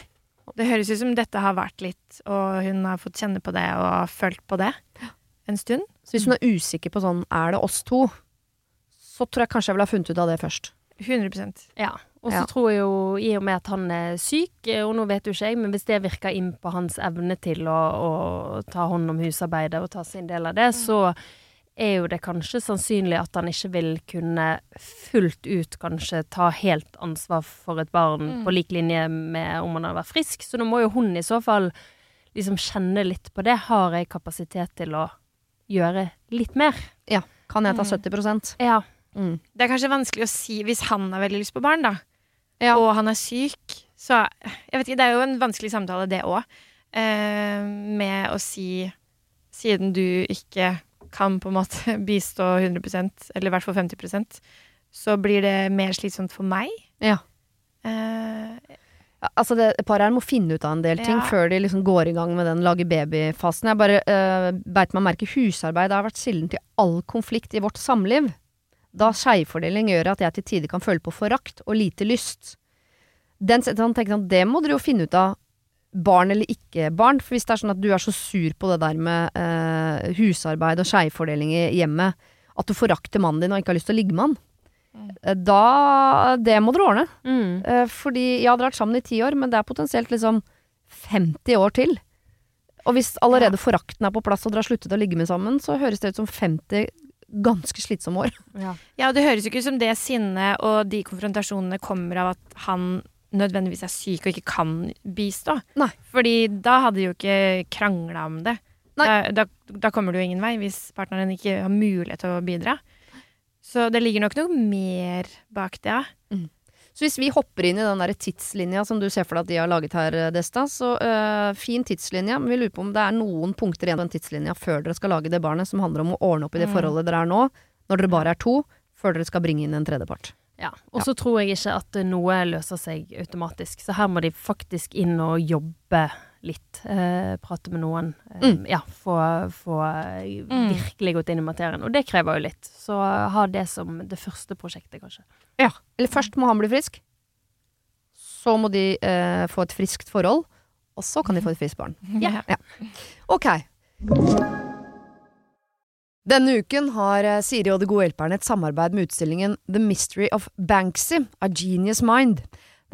Det høres ut som dette har vært litt, og hun har fått kjenne på det og følt på det en stund. Så hvis hun er usikker på sånn er det oss to, så tror jeg kanskje jeg ville ha funnet ut av det først. 100% Ja. Og så Ja. tror jeg jo, i og med at han er syk, eh, og nå vet jo ikke jeg, men hvis det virker inn på hans evne til å, å ta hånd om husarbeidet og ta sin del av det, så er jo det kanskje sannsynlig at han ikke vil kunne fullt ut kanskje ta helt ansvar for et barn Mm. på lik linje med om han hadde vært frisk. Så nå må jo hun i så fall liksom kjenne litt på det. Har jeg kapasitet til å gjøre litt mer? Ja. Kan jeg ta Mm. 70% Ja. Mm. Det er kanskje vanskelig å si hvis han har veldig lyst på barn, da. Ja. Og han er syk. Så jeg vet ikke, det er jo en vanskelig samtale, det òg. Eh, med å si Siden du ikke kan på en måte bistå 100% eller i hvert fall 50% så blir det mer slitsomt for meg. Ja. Eh, Altså det, Paret her må finne ut av en del ting Ja. før de liksom går i gang med den lage baby-fasen. Jeg bare uh, beit meg merke husarbeid har vært kilden til all konflikt i vårt samliv. Da skjevfordeling gjør at jeg til tider kan føle på forakt og lite lyst. Den han tenker sånn, Det må dere jo finne ut av, barn eller ikke barn. For hvis det er sånn at du er så sur på det der med eh, husarbeid og skjevfordeling i hjemmet, at du forakter mannen din og ikke har lyst til å ligge med han, Mm. eh, da Det må dere ordne. Mm. Eh, fordi ja, dere har vært sammen i ti år, men det er potensielt liksom 50 år til. Og hvis allerede forakten er på plass og dere har sluttet å ligge med sammen, så høres det ut som 50 ganske slitsomme år. Ja. ja, og det høres jo ikke ut som det sinnet og de konfrontasjonene kommer av at han nødvendigvis er syk og ikke kan bistå. Nei. Fordi da hadde de jo ikke krangla om det. Nei. Da, da, da kommer du jo ingen vei hvis partneren ikke har mulighet til å bidra. Så det ligger nok noe mer bak det, ja. Så hvis vi hopper inn i den der tidslinja som du ser for deg at de har laget her, eh, Desta, så øh, fin tidslinje. Men vi lurer på om det er noen punkter igjen på den tidslinja før dere skal lage det barnet, som handler om å ordne opp i det Mm. forholdet dere er nå, når dere bare er to, før dere skal bringe inn en tredjepart. Ja, og så tror jeg ikke at noe løser seg automatisk. Så her må de faktisk inn og jobbe litt. Eh, prate med noen. Eh, Mm. Ja, få, få Mm. virkelig gått inn i materien. Og det krever jo litt. Så ha det som det første prosjektet, kanskje. Ja. Eller først må han bli frisk. Så må de eh, få et friskt forhold. Og så kan de få et friskt barn. Ja. Ok. Denne uken har eh, Siri og De gode hjelperne et samarbeid med utstillingen The Mystery of Banksy, A Genius Mind.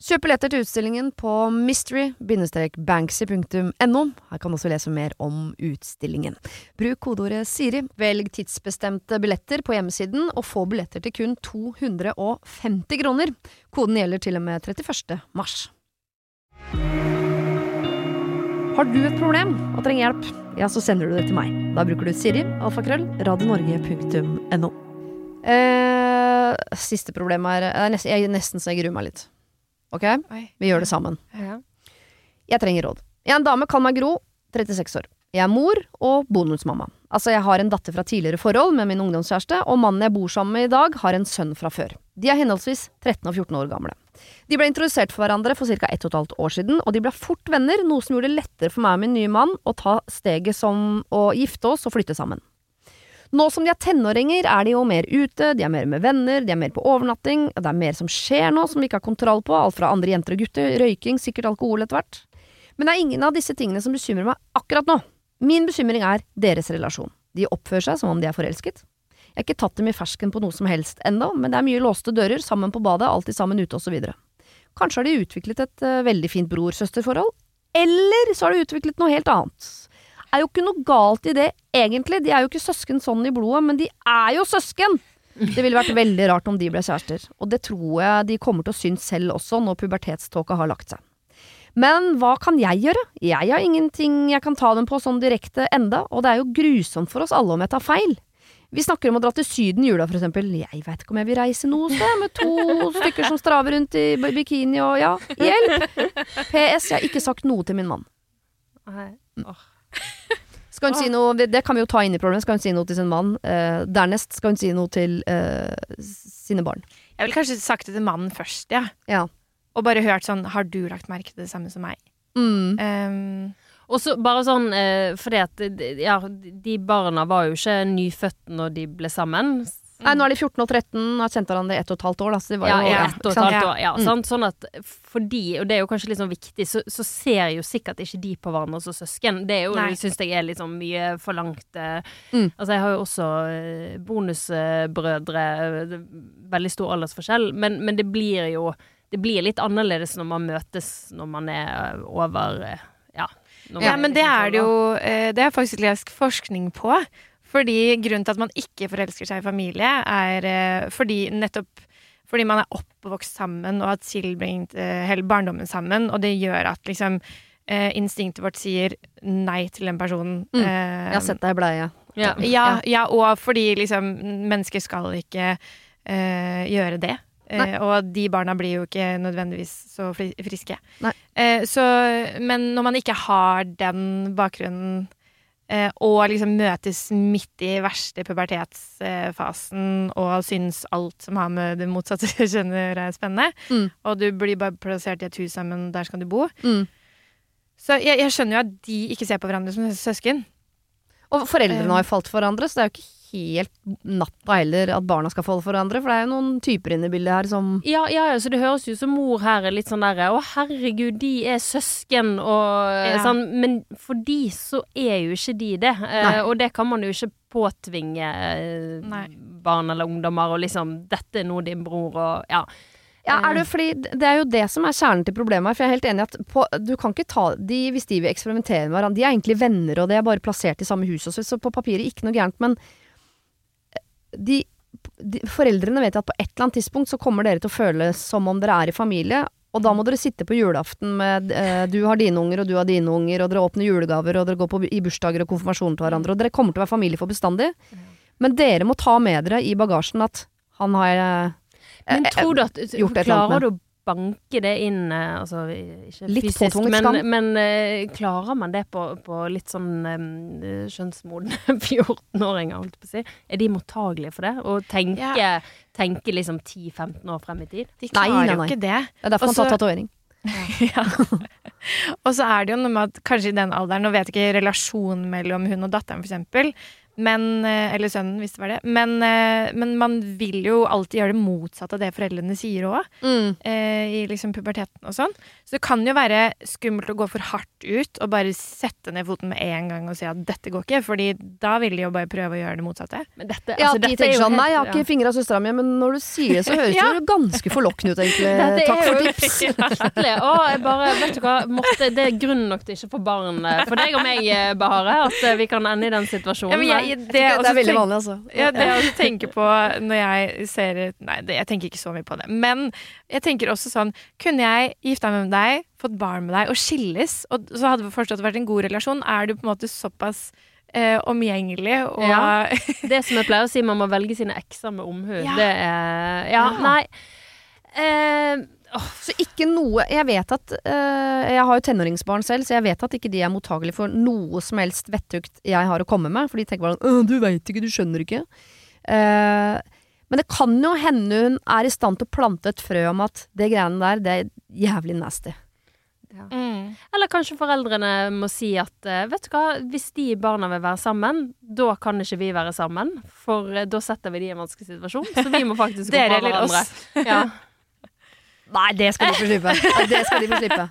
Kjøp billetter til utstillingen på mystery-banksy.no. Her kan du også lese mer om utstillingen. Bruk kodeordet Siri. Velg tidsbestemte billetter på hjemmesiden, og få billetter til kun 250 kroner. Koden gjelder til og med 31. mars. Har du et problem og trenger hjelp, ja, så sender du det til meg. Da bruker du Siri, alfakrøll, radionorge.no. Eh, siste problem er, er nesten, Jeg nesten så jeg gruer meg litt. Ok? Vi gjør det sammen. Ja. Jeg trenger råd. Jeg er en dame, kall meg Gro, 36 år. Jeg er mor og bonusmamma. Altså, jeg har en datter fra tidligere forhold med min ungdomskjæreste, og mannen jeg bor sammen med i dag, har en sønn fra før. De er henholdsvis 13 og 14 år gamle. De ble introdusert for hverandre for ca. 1 12 år siden, og de ble fort venner, noe som gjorde det lettere for meg og min nye mann å ta steget som å gifte oss og flytte sammen. Nå som de er tenåringer, er de jo mer ute, de er mer med venner, de er mer på overnatting, det er mer som skjer nå som vi ikke har kontroll på, alt fra andre jenter og gutter, røyking, sikkert alkohol etter hvert. Men det er ingen av disse tingene som bekymrer meg akkurat nå. Min bekymring er deres relasjon. De oppfører seg som om de er forelsket. Jeg har ikke tatt dem i fersken på noe som helst ennå, men det er mye låste dører, sammen på badet, alltid sammen ute osv. Kanskje har de utviklet et uh, veldig fint bror-søster-forhold, eller så har de utviklet noe helt annet. Er jo ikke noe galt i det, egentlig, de er jo ikke søsken sånn i blodet, men de er jo søsken! Det ville vært veldig rart om de ble kjærester, og det tror jeg de kommer til å synes selv også når pubertetståka har lagt seg. Men hva kan jeg gjøre? Jeg har ingenting jeg kan ta dem på sånn direkte enda, og det er jo grusomt for oss alle om jeg tar feil. Vi snakker om å dra til Syden i jula, for eksempel. Jeg veit ikke om jeg vil reise noe sted, med to stykker som straver rundt i bikini og ja, hjelp! PS, jeg har ikke sagt noe til min mann. Nei. Åh. Skal hun si noe, det kan vi jo ta inn i problemet, skal hun si noe til sin mann. Eh, dernest skal hun si noe til eh, sine barn. Jeg ville kanskje sagt det til mannen først, ja. Ja. Og bare hørt sånn Har du lagt merke til det samme som meg? Mm. Um, Og så bare sånn eh, fordi at ja, de barna var jo ikke nyfødte når de ble sammen. Nei, nå er de 14 og 13, har kjent hverandre i ett og et halvt år, da. Så det var Ja, jo, ja, ett og et halvt år. Ja, Mm. sant? Sånn at fordi, og det er jo kanskje litt sånn viktig, så, så ser jo sikkert ikke de på hverandre som søsken. Det er jo, syns jeg er litt sånn mye forlangt. langt Mm. Altså, jeg har jo også eh, bonusbrødre, eh, veldig stor aldersforskjell, men, men det blir jo det blir litt annerledes når man møtes når man er eh, over eh, Ja. Ja, men det er det jo eh, Det er faktisk lest forskning på. Fordi grunnen til at man ikke forelsker seg i familie, er eh, fordi nettopp fordi man er oppvokst sammen og har tilbringt eh, hele barndommen sammen, og det gjør at liksom eh, instinktet vårt sier nei til den personen. Mm. Eh, Jeg har sett deg i bleie. Ja. ja, ja, og fordi liksom mennesker skal ikke eh, gjøre det. Eh, og de barna blir jo ikke nødvendigvis så friske. Eh, så, men når man ikke har den bakgrunnen, eh, og liksom møtes midt i verste pubertetsfasen og syns alt som har med det motsatte kjønnet er spennende, Mm. og du blir bare plassert i et hus sammen, der skal du bo Mm. Så jeg, jeg skjønner jo at de ikke ser på hverandre som søsken. Og foreldrene har jo falt for hverandre, så det er jo ikke helt natta heller at barna skal falle for hverandre, for det er jo noen typer inne i bildet her som Ja, ja, ja, så det høres jo som mor her er litt sånn derre Å, herregud, de er søsken, og Ja. sånn. Men for de så er jo ikke de det. Eh, Nei. og det kan man jo ikke påtvinge eh, Nei. barn eller ungdommer, og liksom Dette er nå din bror, og ja. Ja, er det fordi Det er jo det som er kjernen til problemet her, for jeg er helt enig i at på, du kan ikke ta de hvis de vil eksperimentere med hverandre. De er egentlig venner, og de er bare plassert i samme hus også, så på papiret ikke noe gærent, men de, de Foreldrene vet at på et eller annet tidspunkt så kommer dere til å føle som om dere er i familie. Og da må dere sitte på julaften med eh, du har dine unger og du har dine unger, og dere åpner julegaver og dere går på, i bursdager og konfirmasjoner til hverandre, og dere kommer til å være familie for bestandig. Men dere må ta med dere i bagasjen at han har eh, Men eh, tror du at gjort et eller annet Klarer du å banke det inn eh, Altså ikke Litt fysisk, men, men uh, klarer man det på, på litt sånn um, skjønnsmodne 14-åringer, holdt jeg på å si? Er de mottagelige for det? Og tenke, tenke liksom 10-15 år frem i tid? De Nei, klarer nei, jo ikke det. Det er derfor han Også- tar tatovering. ja. Og så er det jo noe med at kanskje i den alderen Nå vet jeg ikke relasjonen mellom hun og datteren, eksempel, Men, eh, eller sønnen, hvis det var det. Men, eh, men man vil jo alltid gjøre det motsatte av det foreldrene sier òg. Mm. eh, i liksom puberteten og sånn. Så det kan jo være skummelt å gå for hardt ut og bare sette ned foten med en gang og si at dette går ikke, fordi da vil de jo bare prøve å gjøre det motsatte. Men dette, Ja, altså, de dette er tenker sånn Nei, jeg har ikke ja. fingra av søstera mi, men når du sier det, så høres Ja. det jo ganske forlokkende ut, egentlig. Dette Takk for tips. skikkelig. Å, jeg bare, vet du hva, Morte, det er grunn nok til ikke å få barn for deg og meg, Bahare, at vi kan ende i den situasjonen. Ja, men jeg, det, er også veldig vanlig, altså. Ja, det jeg også tenker på når jeg ser Nei, det, jeg tenker ikke så mye på det. Men jeg tenker også sånn Kunne jeg gifta meg med deg, fått barn med deg og skilles, og så hadde det fortsatt vært en god relasjon, er du på en måte såpass eh, omgjengelig og Ja. Det som jeg pleier å si, man må velge sine ekser med omhu. Ja. Det er Ja, Ja. nei. Eh, Så ikke noe Jeg vet at eh, Jeg har jo tenåringsbarn selv, så jeg vet at ikke de er mottagelige for noe som helst vettugt jeg har å komme med. For de tenker bare sånn 'Du veit ikke, du skjønner ikke'. Uh, men det kan jo hende hun er i stand til å plante et frø om at det greiene der, det er jævlig nasty. mm. eller kanskje foreldrene må si at eh, vet du hva, hvis de barna vil være sammen, da kan ikke vi være sammen. For da setter vi de i en vanskelig situasjon. Så vi må faktisk gå fra hverandre. Ja. Nei, det skal de få slippe. Ja, det skal de få slippe.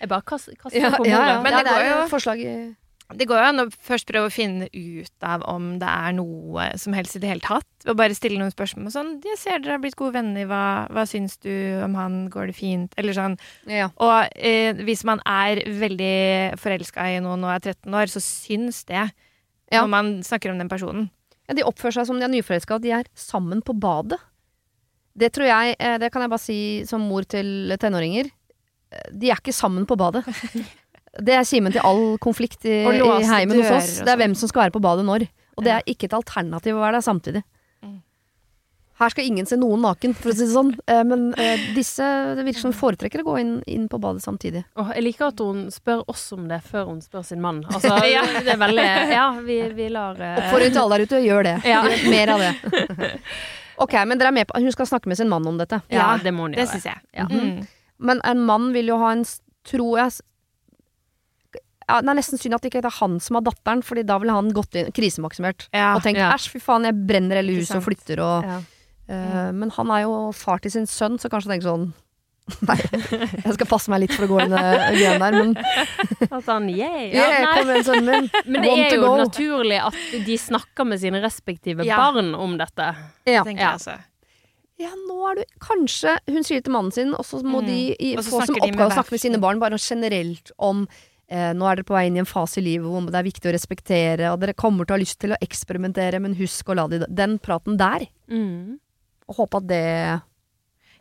Jeg bare kaster, kaster Ja, på ja, bordet. ja. Men ja, det det går jo jo- forslag i- Det går jo an å først prøve å finne ut av om det er noe som helst i det hele tatt. Og bare stille noen spørsmål sånn 'Jeg ser dere har blitt gode venner, hva, hva syns du om han, går det fint?' Eller sånn. ja. Og eh, hvis man er veldig forelska i noen og er 13 år, så syns det Ja. når man snakker om den personen. Ja, de oppfører seg som de er nyforelska, og de er sammen på badet. Det tror jeg, eh, det kan jeg bare si som mor til tenåringer. Eh, De er ikke sammen på badet. Det er kimen til all konflikt i, i heimen hos oss. Det er sånn. hvem som skal være på badet når. Og det er ikke et alternativ å være der samtidig. Mm. Her skal ingen se noen naken, for å si det sånn. Eh, Men disse det virker som foretrekker å gå inn, inn på badet samtidig. Oh, jeg liker at hun spør oss om det før hun spør sin mann. Altså, Ja. Det er veldig Ja, vi, vi lar uh... Oppfordring til alle der ute, gjør det. Ja. Mer av det. Ok, men dere er med på Hun skal snakke med sin mann om dette. Ja, Ja, det må hun Det gjøre. syns jeg. Ja. Mm. Men en mann vil jo ha en Tror jeg ja, Det er nesten synd at det ikke er han som har datteren, Fordi da ville han gått inn krisemaksimert Ja. og tenkt ja. æsj, fy faen, jeg brenner hele huset og flytter og Ja. eh, Men han er jo far til sin sønn, så kanskje han tenker sånn Nei, jeg skal passe meg litt for å gå inn i det der, men At han, yeah, ja, yeah, kom igjen, sønnen min. Men det Want er jo go. naturlig at de snakker med sine respektive Ja. barn om dette. Ja. tenker jeg altså. ja, nå er du Kanskje hun sier det til mannen sin, og så må Mm. de i, få som oppgave å snakke med sine barn bare generelt om eh, nå er dere på vei inn i en fase i livet hvor det er viktig å respektere, og dere kommer til å ha lyst til å eksperimentere, men husk å la de Den praten der, Mm. og håpe at det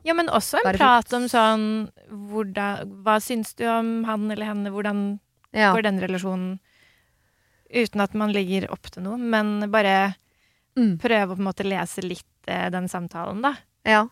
Ja, men også en prat om sånn hvordan, Hva syns du om han eller henne? Hvordan Ja. går den relasjonen? Uten at man legger opp til noe, men bare Mm. prøve å på en måte lese litt eh, den samtalen, da. ja.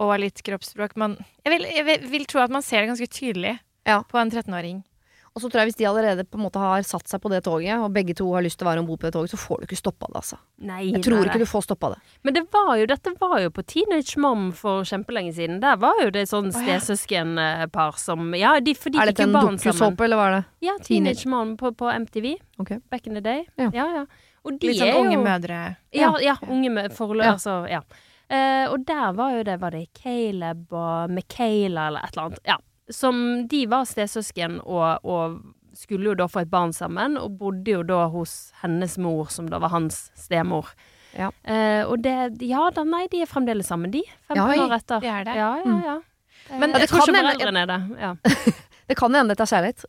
Og litt kroppsspråk. Man, jeg, vil, jeg vil, vil tro at man ser det ganske tydelig Ja. på en 13-åring. Og så tror jeg hvis de allerede på en måte har satt seg på det toget, og begge to har lyst til å være om bord på det toget, så får du ikke stoppa det, altså. Nei, Jeg tror nei, ikke du får stoppa det. Men det var jo, dette var jo på Teenage Mom for kjempelenge siden. Der var jo det sånn stesøskenpar som Ja, de, for de Er fikk dette jo en barn sammen. dokusåpe, eller hva er det? Ja, Teenage Mom på, på MTV. Okay. Back in the day. Ja. ja. ja. Og de Litt sånn er jo unge mødre. Ja, ja unge mødre. forløp, Ja. altså. Ja. Uh, og der var jo det Var det Caleb og Michaela eller et eller annet? Ja. Som De var stesøsken og, og skulle jo da få et barn sammen, og bodde jo da hos hennes mor, som da var hans stemor. Ja. Eh, og det Ja da, nei, de er fremdeles sammen, de. 15 Ja, år etter. Det er det. Ja, ja, ja. Men Eh, det jeg tror kan ikke foreldrene er det. Ja. Det kan hende dette er kjærlighet.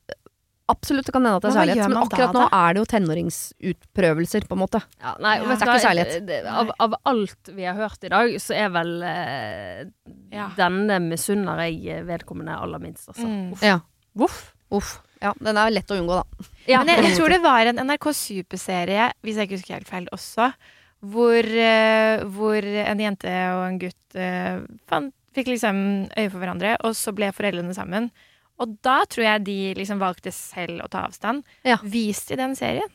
Absolutt det kan hende at det er særlighet kjærlighet, men man da, akkurat nå er det jo tenåringsutprøvelser, på en måte. Ja, nei, Ja. vet Det er ikke kjærlighet. det- Av, av alt vi har hørt i dag, så er vel eh, Ja. denne misunner jeg vedkommende aller minst, altså. Mm. Uff. Ja. Uff. Uff. Ja, den er lett å unngå, da. Ja, Men jeg, jeg tror det var en NRK Superserie, hvis jeg ikke husker helt feil også, hvor, uh, hvor en jente og en gutt uh, fant, fikk liksom øye for hverandre, og så ble foreldrene sammen. Og da tror jeg de liksom valgte selv å ta avstand. Ja. Vis i den serien.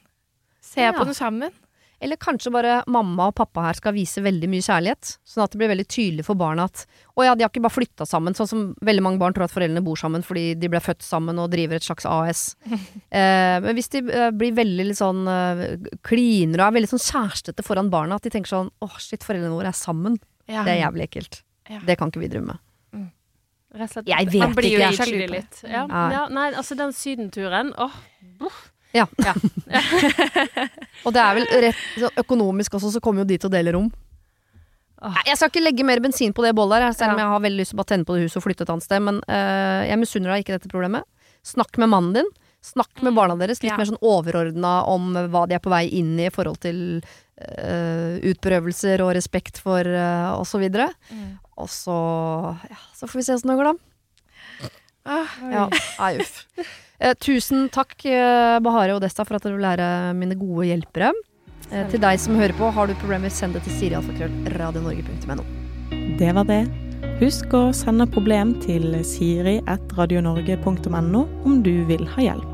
Se Ja. på den sammen. Eller kanskje bare mamma og pappa her skal vise veldig mye kjærlighet. Sånn at det blir veldig tydelig for barna at å ja, de har ikke bare flytta sammen, sånn som veldig mange barn tror at foreldrene bor sammen fordi de ble født sammen og driver et slags AS. eh, men hvis de eh, blir veldig litt sånn eh, klinere og er veldig sånn kjærestete foran barna, at de tenker sånn åh shit, foreldrene våre er sammen. Ja. Det er jævlig ekkelt. Ja. Det kan ikke vi drive med. Slett. Jeg vet Man blir jo ikke, sjalu litt. Ja. Ja, nei, altså den sydenturen Åh, Og det er vel rett så økonomisk også, så kommer jo de til å dele rom. Nei, Jeg skal ikke legge mer bensin på det bollet her, selv om Ja. jeg har veldig lyst til å bare tenne på det huset og flytte et annet sted. Men uh, jeg misunner deg ikke dette problemet. Snakk med mannen din. Snakk med barna deres litt Ja. mer sånn overordna om hva de er på vei inn i i forhold til Uh, utprøvelser og respekt for øh, og så. Mm. Og så ja, så får vi se åssen det går, da. Ah, Ja, nei, uff. Eh, tusen takk, eh, Bahare og Desta, for at dere vil lære mine gode hjelpere. Eh, til deg som hører på, har du problemer, send det til sirialfakrøll.radionorge.no. Det var det. Husk å sende problem til siri.radionorge.no om du vil ha hjelp.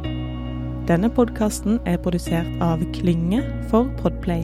Denne podkasten er produsert av Klynge for Podplay.